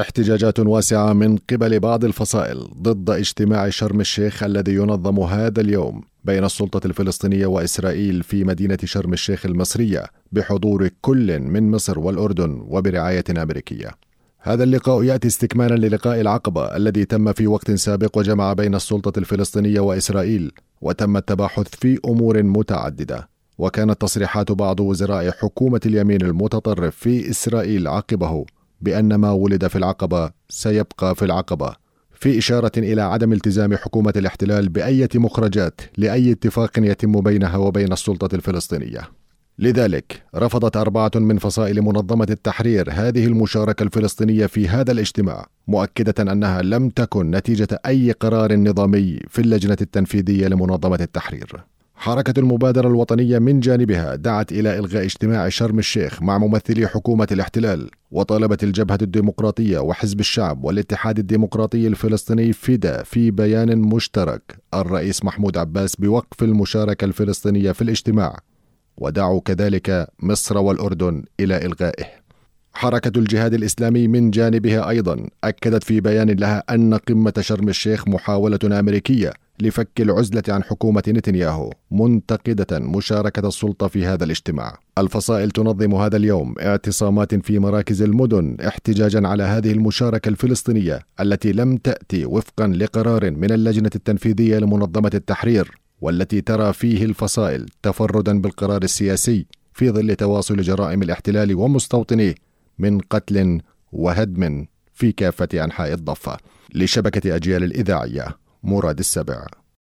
احتجاجات واسعة من قبل بعض الفصائل ضد اجتماع شرم الشيخ الذي ينظم هذا اليوم بين السلطة الفلسطينية وإسرائيل في مدينة شرم الشيخ المصرية بحضور كل من مصر والأردن وبرعاية أمريكية. هذا اللقاء يأتي استكمالا للقاء العقبه الذي تم في وقت سابق وجمع بين السلطة الفلسطينية وإسرائيل وتم التباحث في أمور متعددة وكانت تصريحات بعض وزراء حكومة اليمين المتطرف في إسرائيل عقبه بأن ما ولد في العقبة سيبقى في العقبة في إشارة إلى عدم التزام حكومة الاحتلال باي مخرجات لأي اتفاق يتم بينها وبين السلطة الفلسطينية. لذلك رفضت أربعة من فصائل منظمة التحرير هذه المشاركة الفلسطينية في هذا الاجتماع مؤكدة أنها لم تكن نتيجة أي قرار نظامي في اللجنة التنفيذية لمنظمة التحرير. حركة المبادرة الوطنية من جانبها دعت إلى إلغاء اجتماع شرم الشيخ مع ممثلي حكومة الاحتلال وطالبت الجبهة الديمقراطية وحزب الشعب والاتحاد الديمقراطي الفلسطيني فدا في بيان مشترك. الرئيس محمود عباس بوقف المشاركة الفلسطينية في الاجتماع. ودعوا كذلك مصر والأردن إلى إلغائه. حركة الجهاد الإسلامي من جانبها أيضا أكدت في بيان لها أن قمة شرم الشيخ محاولة أمريكية لفك العزلة عن حكومة نتنياهو منتقدة مشاركة السلطة في هذا الاجتماع. الفصائل تنظم هذا اليوم اعتصامات في مراكز المدن احتجاجا على هذه المشاركة الفلسطينية التي لم تأتي وفقا لقرار من اللجنة التنفيذية لمنظمة التحرير والتي ترى فيه الفصائل تفردا بالقرار السياسي في ظل تواصل جرائم الاحتلال ومستوطنيه من قتل وهدم في كافة أنحاء الضفة لشبكة أجيال الإذاعية مراد السبع